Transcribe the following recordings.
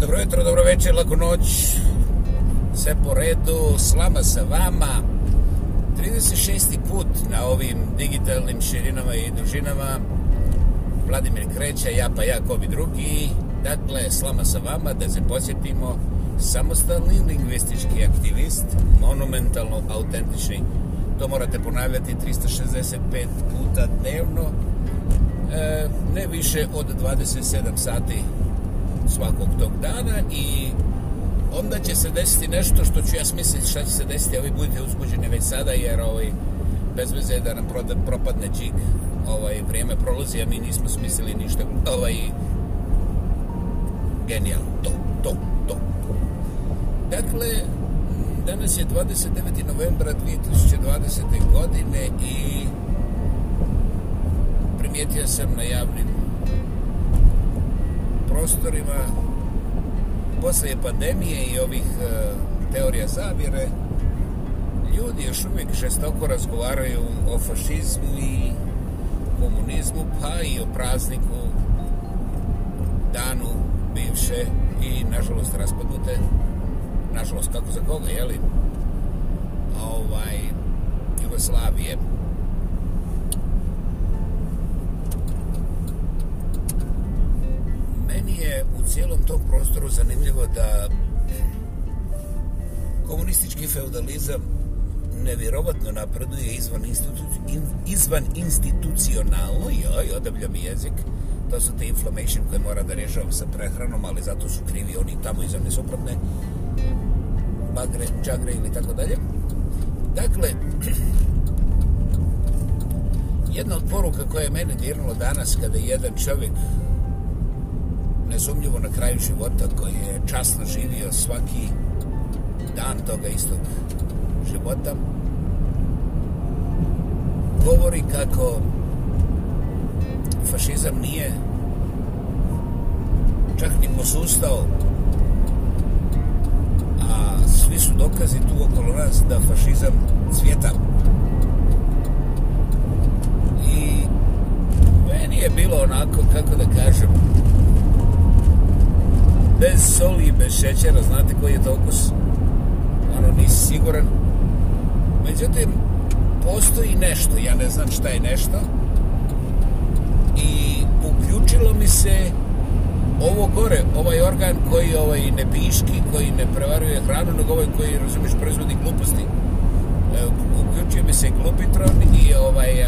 Dobro jutro, dobro večer, lako noć. Sve po redu, slama sa vama. 36. put na ovim digitalnim širinama i dužinama. Vladimir Kreća, ja pa ja, ko bi drugi. Dakle, slama sa vama, da se posjetimo. Samostalni lingvistički aktivist, monumentalno autentični. To morate ponavljati 365 puta dnevno. E, ne više od 27 sati svakog tog dana i onda će se desiti nešto što ću ja smisliti šta će se desiti, a vi budete uzbuđeni već sada jer ovaj, bez veze je da nam proda, propadne džik, ovaj, vrijeme prolazi, a mi nismo smislili ništa. Ovaj, genijal, to, to, to. Dakle, danas je 29. novembra 2020. godine i primijetio sam na javnim prostorima poslije pandemije i ovih e, teorija zavire ljudi još uvijek žestoko razgovaraju o fašizmu i komunizmu pa i o prazniku danu bivše i nažalost raspadnute nažalost kako za koga jeli ovaj Jugoslavije celom tom prostoru zanimljivo da komunistički feudalizam nevjerovatno napreduje izvan, institu, in, izvan institucionalno, joj, odavlja mi jezik, to su te inflammation koje mora da rješavam sa prehranom, ali zato su krivi oni tamo iza nesuprotne, bagre, čagre ili tako dalje. Dakle, jedna od poruka koja je mene dirnula danas kada je jedan čovjek nesumljivo na kraju života koji je časno živio svaki dan toga istog života govori kako fašizam nije čak ni posustao a svi su dokazi tu okolo nas da fašizam cvjeta i meni je bilo onako kako da kažem bez soli i bez šećera, znate koji je to okus? Ono, nisi siguran. Međutim, postoji nešto, ja ne znam šta je nešto, i uključilo mi se ovo gore, ovaj organ koji ovaj ne piški, koji ne prevaruje hranu, nego ovaj koji, razumiješ, proizvodi gluposti. E, uključio mi se glupitron i ovaj,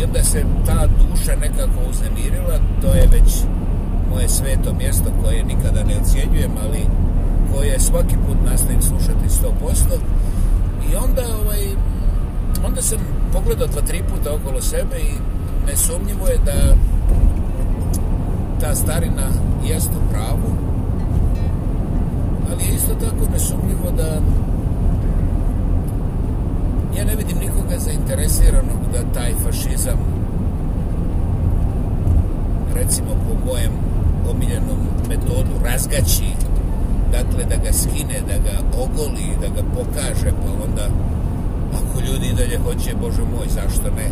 i onda se ta duša nekako uznemirila, to je već moje sveto mjesto koje nikada ne ocjenjujem, ali koje svaki put nastavim slušati 100%. I onda, ovaj, onda sam pogledao dva, tri puta okolo sebe i nesumnjivo je da ta starina jest u pravu, ali je isto tako nesumnjivo da ja ne vidim nikoga zainteresiranog da taj fašizam recimo po mojem omiljenom metodu razgaći, dakle da ga skine, da ga ogoli, da ga pokaže, pa onda ako ljudi dalje hoće, Bože moj, zašto ne?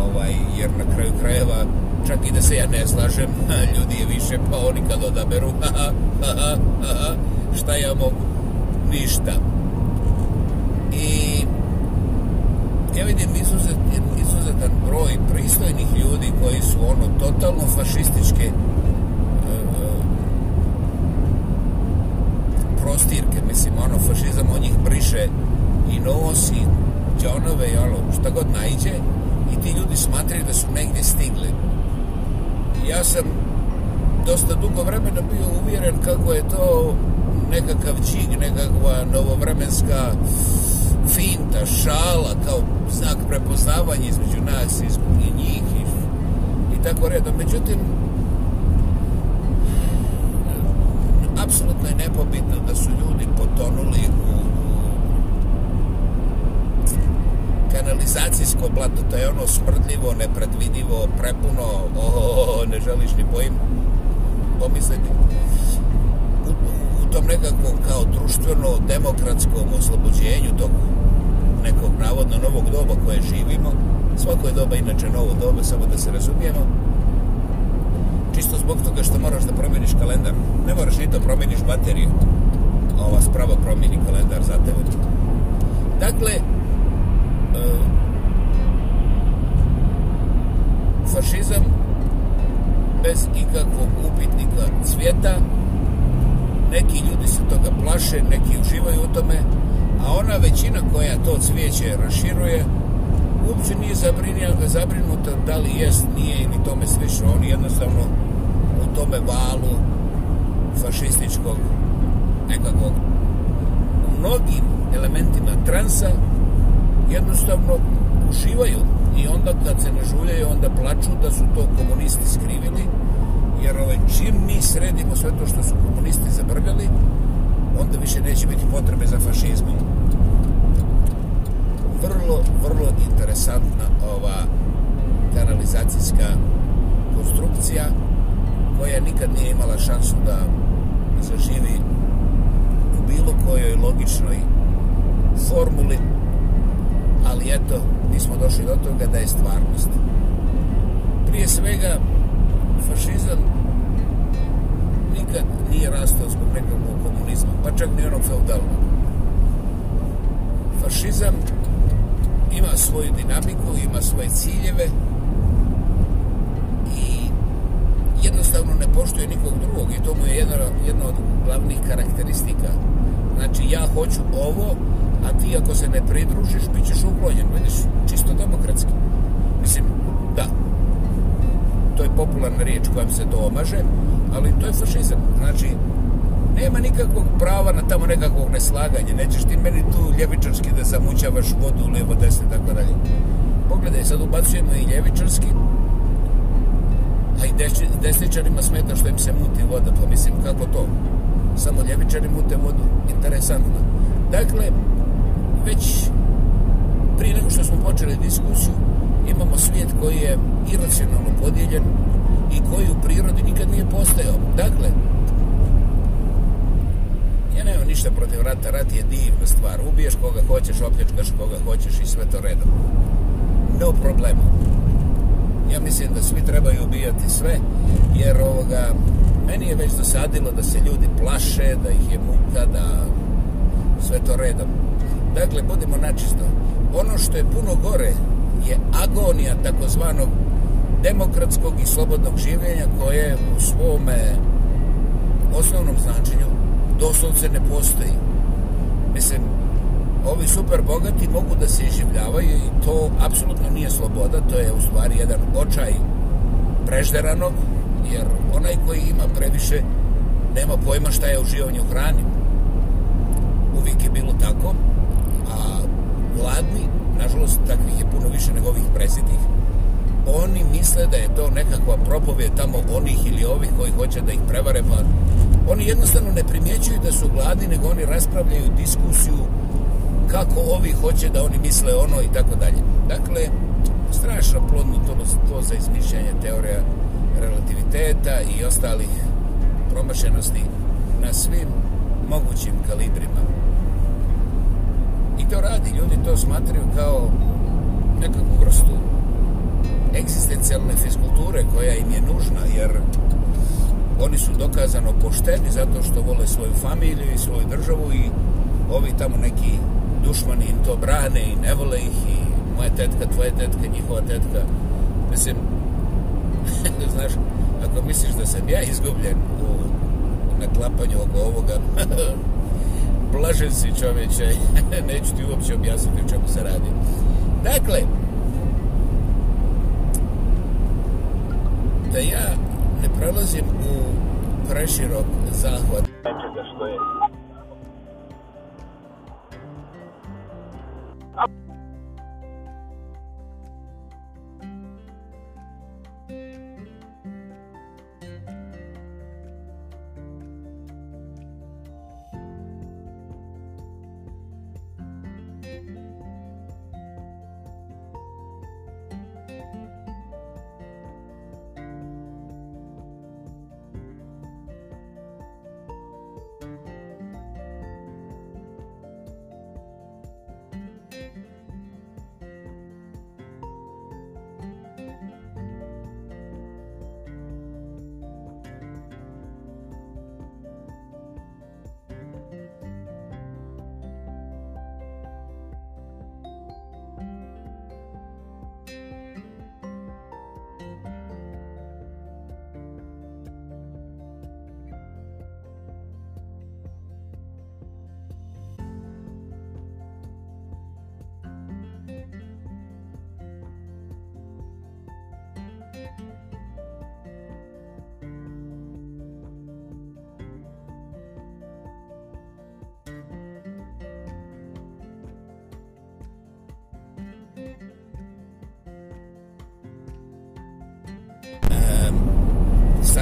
Ovaj, jer na kraju krajeva, čak i da se ja ne slažem, ljudi je više, pa oni kad odaberu, ha, ha, ha, ha, šta ja mogu? Ništa. I ja vidim izuzet, izuzetan broj pristojnih ljudi koji su ono totalno fašističke ljudi prostirke, mislim, ono, fašizam od njih briše i nosi, džonove i ono, šta god najđe, i ti ljudi smatraju da su negdje stigli. Ja sam dosta dugo vremena bio uvjeren kako je to nekakav džig, nekakva novovremenska finta, šala, kao znak prepoznavanja između nas i njih i, i tako redom. Međutim, apsolutno je nepobitno da su ljudi potonuli u kanalizacijsko blato, to je ono smrdljivo, nepredvidivo, prepuno, o, o, o, ne želiš ni pojim pomisliti. U, u, u tom nekakvom kao društveno demokratskom oslobođenju tog nekog navodno novog doba koje živimo, svako je doba inače novo doba, samo da se razumijemo, čisto zbog toga što moraš da promeniš kalendar. Ne moraš ni da promeniš bateriju. Ova sprava promeni kalendar za tebe. Dakle, uh, fašizam bez ikakvog upitnika cvjeta. Neki ljudi se toga plaše, neki uživaju u tome, a ona većina koja to cvijeće raširuje, uopće nije zabrinjala, zabrinuta da li jest, nije ili tome slično. Oni jednostavno tome valu fašističkog nekakvog u mnogim elementima transa jednostavno uživaju i onda kad se nažuljaju onda plaču da su to komunisti skrivili jer ovaj, čim mi sredimo sve to što su komunisti zabrljali onda više neće biti potrebe za fašizmu vrlo, vrlo interesantna ova kanalizacijska konstrukcija koja nikad nije imala šansu da zaživi u bilo kojoj logičnoj formuli, ali eto, nismo došli do toga da je stvarnost. Prije svega, fašizam nikad nije rastao zbog nekakvog komunizma, pa čak ni onog feudalna. Fašizam ima svoju dinamiku, ima svoje ciljeve, jednostavno ne poštuje nikog drugog i to mu je jedna, jedna od glavnih karakteristika. Znači, ja hoću ovo, a ti ako se ne pridružiš, bit ćeš uklonjen, vidiš, čisto demokratski. Mislim, da, to je popularna riječ kojom se to omaže, ali to je fašizam. Znači, nema nikakvog prava na tamo nekakvog neslaganja. Nećeš ti meni tu ljevičarski da zamućavaš vodu u lijevo desne, tako dalje. Pogledaj, sad ubacujemo i ljevičarski, a i desničarima smeta što im se muti voda, pa mislim kako to, samo ljevičari mute vodu, interesantno. Dakle, već prije nego što smo počeli diskusiju, imamo svijet koji je iracionalno podijeljen i koji u prirodi nikad nije postao. Dakle, ja nemam ništa protiv rata, rat je divna stvar, ubiješ koga hoćeš, opljačkaš koga hoćeš i sve to redom. No problemo ja mislim da svi trebaju ubijati sve, jer ovoga, meni je već dosadilo da se ljudi plaše, da ih je muka, da sve to redom. Dakle, budimo načisto. Ono što je puno gore je agonija takozvanog demokratskog i slobodnog življenja koje u svome osnovnom značenju doslovce ne postoji. Mislim, ovi super bogati mogu da se iživljavaju i to apsolutno nije sloboda, to je u stvari jedan očaj prežderanog, jer onaj koji ima previše nema pojma šta je uživanje u hrani. Uvijek je bilo tako, a gladni, nažalost, takvih je puno više nego ovih presjetih. Oni misle da je to nekakva propovje tamo onih ili ovih koji hoće da ih prevare, pa oni jednostavno ne primjećuju da su gladni, nego oni raspravljaju diskusiju kako ovi hoće da oni misle ono i tako dalje. Dakle, strašno plodno to, to za izmišljanje teorija relativiteta i ostalih promašenosti na svim mogućim kalibrima. I to radi, ljudi to smatraju kao nekakvu vrstu egzistencijalne fiskulture koja im je nužna, jer oni su dokazano pošteni zato što vole svoju familiju i svoju državu i ovi tamo neki dušmani im to brane i ne vole ih i moja tetka, tvoja tetka, njihova tetka. Mislim, znaš, ako misliš da sam ja izgubljen u naklapanju oko ovoga, blažen si čoveče, neću ti uopće objasniti o čemu se radi. Dakle, da ja ne prelazim u preširok zahvat. Nečega što je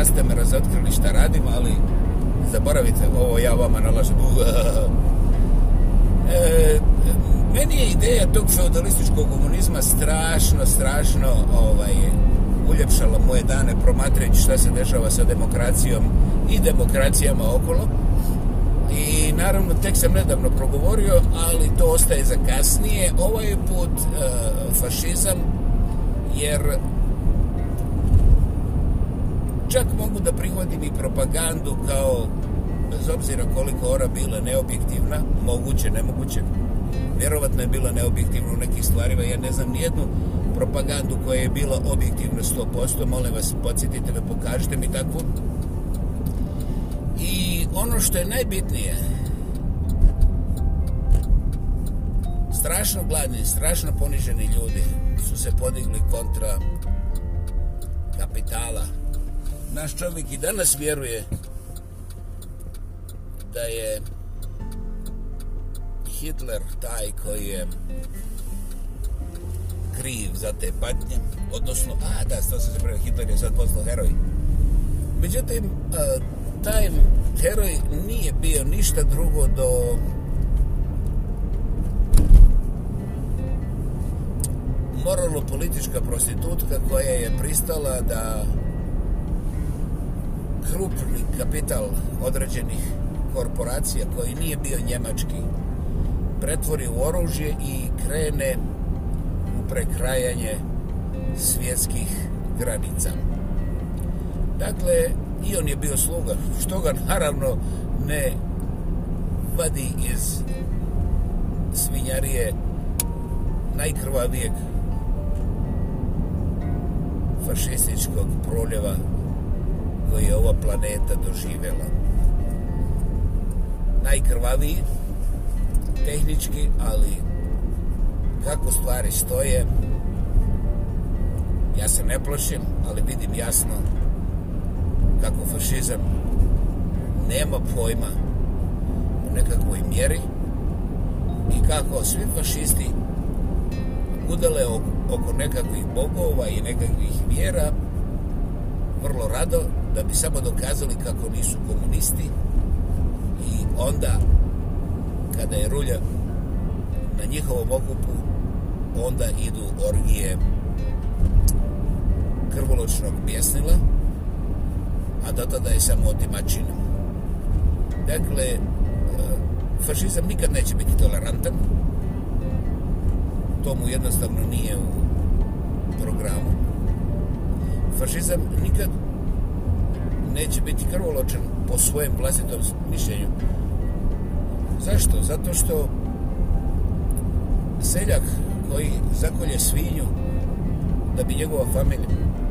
sad ste me razotkrili šta radim, ali zaboravite, ovo ja vama nalažem. E, meni je ideja tog feudalističkog komunizma strašno, strašno ovaj, uljepšala moje dane promatrajući šta se dešava sa demokracijom i demokracijama okolo. I naravno, tek sam nedavno progovorio, ali to ostaje za kasnije. Ovaj put e, fašizam, jer čak mogu da prihvatim i propagandu kao bez obzira koliko ora bila neobjektivna, moguće, nemoguće, vjerovatno je bila neobjektivna u nekih stvarima, ja ne znam nijednu propagandu koja je bila objektivna 100%, molim vas, podsjetite me, pokažite mi takvu. I ono što je najbitnije, strašno gladni, strašno poniženi ljudi su se podigli kontra kapitala, naš čovjek i danas vjeruje da je Hitler taj koji je kriv za te patnje, odnosno, a da, to se prema, Hitler je sad postao heroj. Međutim, a, taj heroj nije bio ništa drugo do moralno-politička prostitutka koja je pristala da krupni kapital određenih korporacija koji nije bio njemački pretvori u oružje i krene u prekrajanje svjetskih granica. Dakle, i on je bio sluga, što ga naravno ne vadi iz svinjarije najkrvavijeg fašističkog proljeva koji je ova planeta doživjela. Najkrvaviji, tehnički, ali kako stvari stoje, ja se ne plašim, ali vidim jasno kako fašizam nema pojma u nekakvoj mjeri i kako svi fašisti udale oko nekakvih bogova i nekakvih vjera vrlo rado da bi samo dokazali kako nisu komunisti i onda kada je rulja na njihovom okupu onda idu orgije krvoločnog pjesnila a do tada je samo otimačina dakle e, fašizam nikad neće biti tolerantan tomu jednostavno nije u programu fašizam nikad neće biti krvoločan po svojem vlastitom mišljenju. Zašto? Zato što seljak koji zakolje svinju da bi njegova familija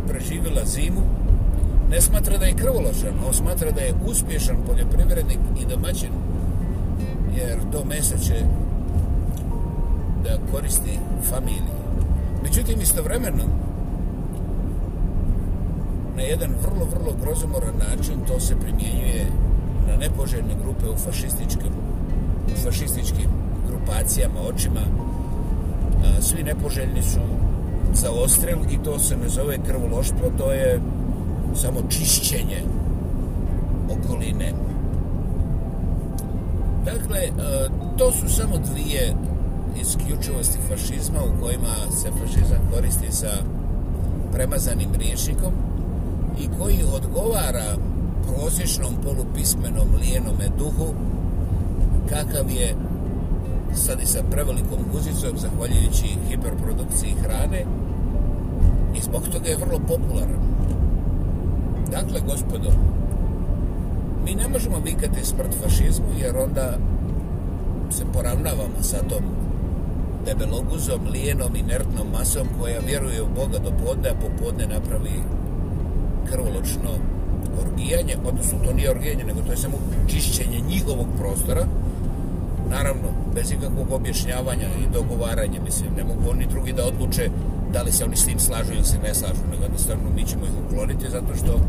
preživjela zimu, ne smatra da je krvoločan, on smatra da je uspješan poljoprivrednik i domaćin, jer to mese će da koristi familiju. Međutim, istovremeno, na jedan vrlo, vrlo grozomoran način to se primjenjuje na nepoželjne grupe u fašističkim, u fašističkim grupacijama, očima. Svi nepoželjni su za ostrel i to se ne zove krvološtvo, to je samo čišćenje okoline. Dakle, to su samo dvije isključivosti fašizma u kojima se fašizam koristi sa premazanim riječnikom i koji odgovara prosječnom polupismenom lijenome duhu kakav je sad i sa prevelikom guzicom zahvaljujući hiperprodukciji hrane i zbog toga je vrlo popularan. Dakle, gospodo, mi ne možemo vikati smrt fašizmu jer onda se poravnavamo sa tom debeloguzom, lijenom, inertnom masom koja vjeruje u Boga do podne, a popodne napravi krvoločno orgijanje, odnosno to nije orgijanje, nego to je samo čišćenje njihovog prostora, naravno, bez ikakvog objašnjavanja i dogovaranja, mislim, ne mogu oni drugi da odluče da li se oni s tim slažu ili se ne slažu, nego jednostavno mi ćemo ih ukloniti zato što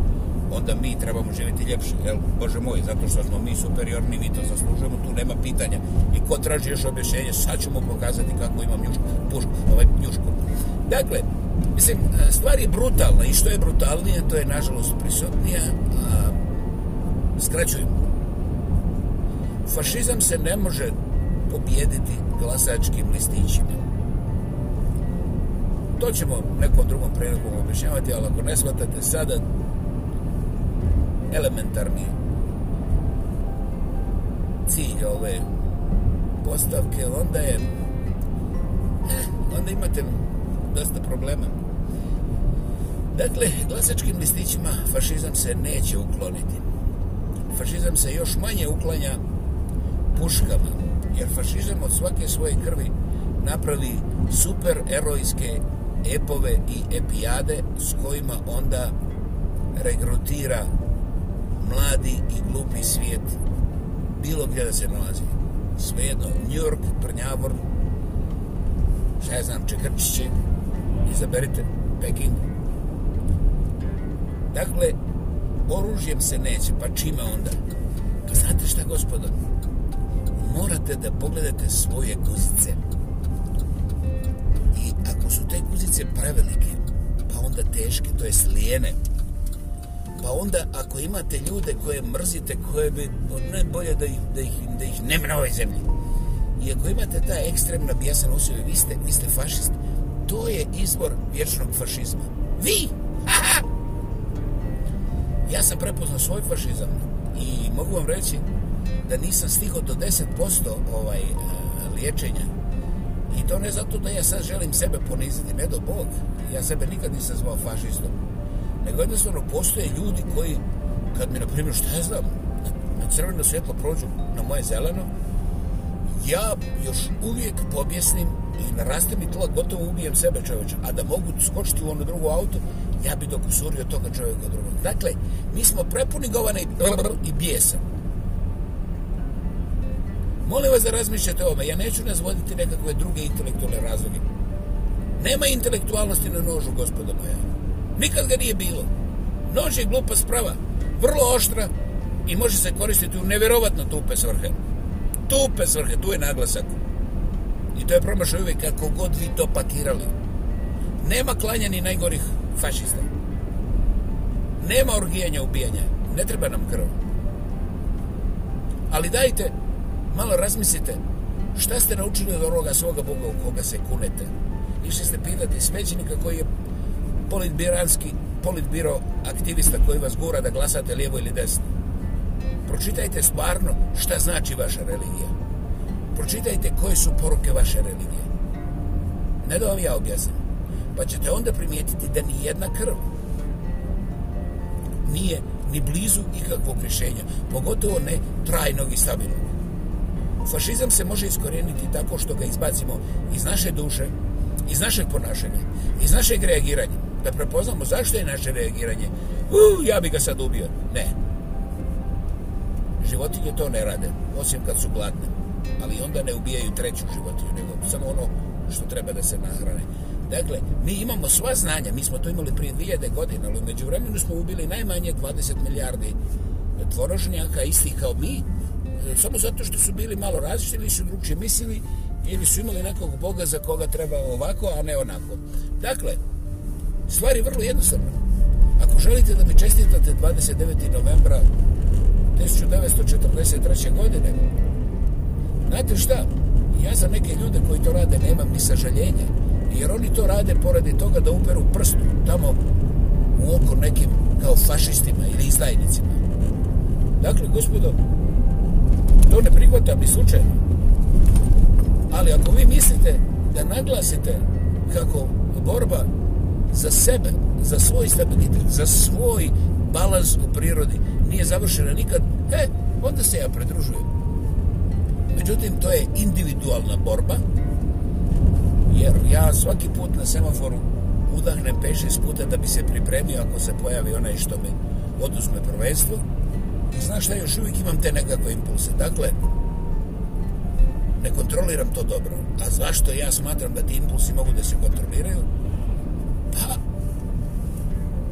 onda mi trebamo živjeti ljepše, jel, Bože moj, zato što smo mi superiorni, mi to zaslužujemo, tu nema pitanja. I ko traži još objašnjenje, sad ćemo pokazati kako imam njušku, pušku, ovaj njušku. Dakle, Mislim, e, stvar je brutalna i što je brutalnije, to je nažalost prisutnije. Skraćujem. Fašizam se ne može pobijediti glasačkim listićima. To ćemo nekom drugom prilogu objašnjavati, ali ako ne shvatate sada, elementarni cilj ove postavke, onda je... Eh, onda imate dosta problema. Dakle, glasačkim listićima fašizam se neće ukloniti. Fašizam se još manje uklanja puškama, jer fašizam od svake svoje krvi napravi super erojske epove i epijade s kojima onda regrutira mladi i glupi svijet bilo gdje da se nalazi. Svejedno, New York, Prnjavor, šta ja znam, Čekrčiće, izaberite Peking. Dakle, oružjem se neće, pa čime onda? Pa znate šta, gospodo? Morate da pogledate svoje kuzice. I ako su te kuzice prevelike, pa onda teške, to je slijene. Pa onda, ako imate ljude koje mrzite, koje bi, ne bolje da ih, da ih, da ih nema na ovoj zemlji. I ako imate ta ekstremna bijesan osobe, vi ste, vi ste fašisti to je izvor vječnog fašizma. Vi! Aha! Ja sam prepoznao svoj fašizam i mogu vam reći da nisam stigao do 10% ovaj, e, liječenja. I to ne zato da ja sad želim sebe poniziti, ne do Bog. Ja sebe nikad nisam zvao fašistom. Nego jednostavno postoje ljudi koji, kad mi, na primjer, šta ja znam, na crveno svjetlo prođu na moje zeleno, ja još uvijek pobjesnim i naraste mi tla, gotovo ubijem sebe čovječa, a da mogu skočiti u ono drugo auto, ja bi dok usurio toga čovjeka drugog. Dakle, mi smo prepuni govana i, i bijesa. Molim vas da razmišljate o ovome, ja neću nas voditi nekakve druge intelektualne razloge. Nema intelektualnosti na nožu, gospoda moja. Nikad ga nije bilo. Nož je glupa sprava, vrlo oštra i može se koristiti u nevjerovatno tupe svrhe. Tupe svrhe, tu je naglasak to je promašaj uvijek kako god vi to pakirali. Nema klanja ni najgorih fašista. Nema orgijanja, ubijanja. Ne treba nam krv. Ali dajte, malo razmislite, šta ste naučili od onoga svoga Boga u koga se kunete? Išli ste pitati smećenika koji je politbiranski, politbiro aktivista koji vas gura da glasate lijevo ili desno. Pročitajte stvarno šta znači vaša religija pročitajte koje su poruke vaše religije. Ne da vam ja objasnim. Pa ćete onda primijetiti da ni jedna krv nije ni blizu ikakvog rješenja. Pogotovo ne trajnog i stabilnog. Fašizam se može iskorijeniti tako što ga izbacimo iz naše duše, iz našeg ponašanja, iz našeg reagiranja. Da prepoznamo zašto je naše reagiranje. U, ja bi ga sad ubio. Ne. Životinje to ne rade, osim kad su gladne ali onda ne ubijaju treću životinju, nego samo ono što treba da se nahrane. Dakle, mi imamo sva znanja, mi smo to imali prije 2000 godina, ali među vremenu smo ubili najmanje 20 milijardi tvorožnjaka, istih kao mi, e, samo zato što su bili malo različiti ili su drugčije mislili ili su imali nekog boga za koga treba ovako, a ne onako. Dakle, stvari vrlo jednostavno. Ako želite da mi čestitate 29. novembra 1943. godine, Znate šta? Ja za neke ljude koji to rade nemam ni sažaljenja. Jer oni to rade poradi toga da uperu prstu tamo u oko nekim kao fašistima ili izdajnicima. Dakle, gospodo, to ne prihvatam ni slučajno. Ali ako vi mislite da naglasite kako borba za sebe, za svoj stabilitet, za svoj balans u prirodi nije završena nikad, e, onda se ja predružujem. Međutim, to je individualna borba, jer ja svaki put na semaforu udahnem 5-6 puta da bi se pripremio ako se pojavi onaj što mi oduzme prvenstvo. I znaš šta, još uvijek imam te nekakve impulse. Dakle, ne kontroliram to dobro. A zašto ja smatram da ti impulsi mogu da se kontroliraju? Pa,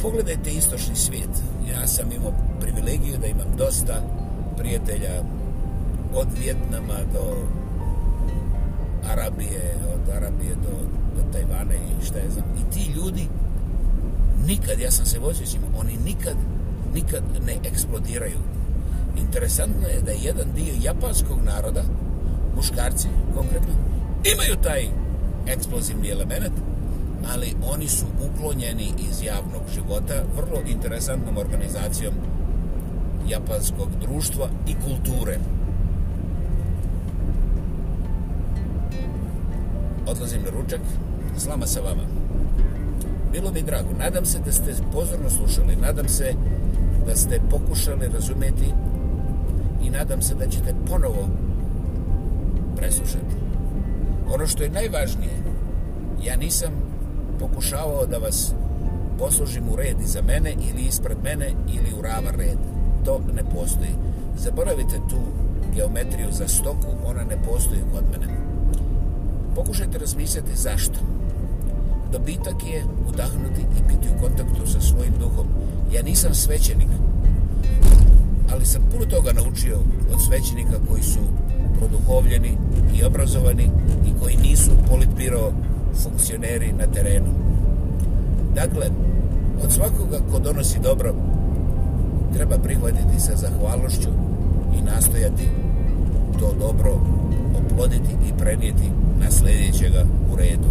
pogledajte istočni svijet. Ja sam imao privilegiju da imam dosta prijatelja, od Vjetnama do Arabije, od Arabije do, do Tajvane i šta je znam. I ti ljudi nikad, ja sam se vozio s njima, oni nikad, nikad ne eksplodiraju. Interesantno je da je jedan dio japanskog naroda, muškarci konkretno, imaju taj eksplozivni element, ali oni su uklonjeni iz javnog života vrlo interesantnom organizacijom japanskog društva i kulture. odlazim na ručak, slama sa vama. Bilo bi drago, nadam se da ste pozorno slušali, nadam se da ste pokušali razumeti i nadam se da ćete ponovo preslušati. Ono što je najvažnije, ja nisam pokušavao da vas poslužim u red iza mene ili ispred mene ili u rava red. To ne postoji. Zaboravite tu geometriju za stoku, ona ne postoji kod mene pokušajte razmisliti zašto. Dobitak je udahnuti i biti u kontaktu sa svojim duhom. Ja nisam svećenik, ali sam puno toga naučio od svećenika koji su produhovljeni i obrazovani i koji nisu politbiro funkcioneri na terenu. Dakle, od svakoga ko donosi dobro, treba prihvatiti sa zahvalnošću i nastojati to dobro oploditi i prenijeti na sljedećega u redu.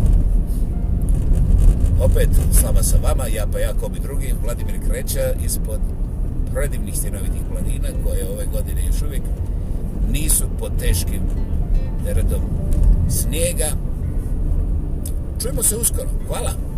Opet slava sa vama, ja pa jako bi drugi, Vladimir Kreća ispod predivnih stinovitih planina koje ove godine još uvijek nisu pod teškim teretom snijega. Čujemo se uskoro. Hvala.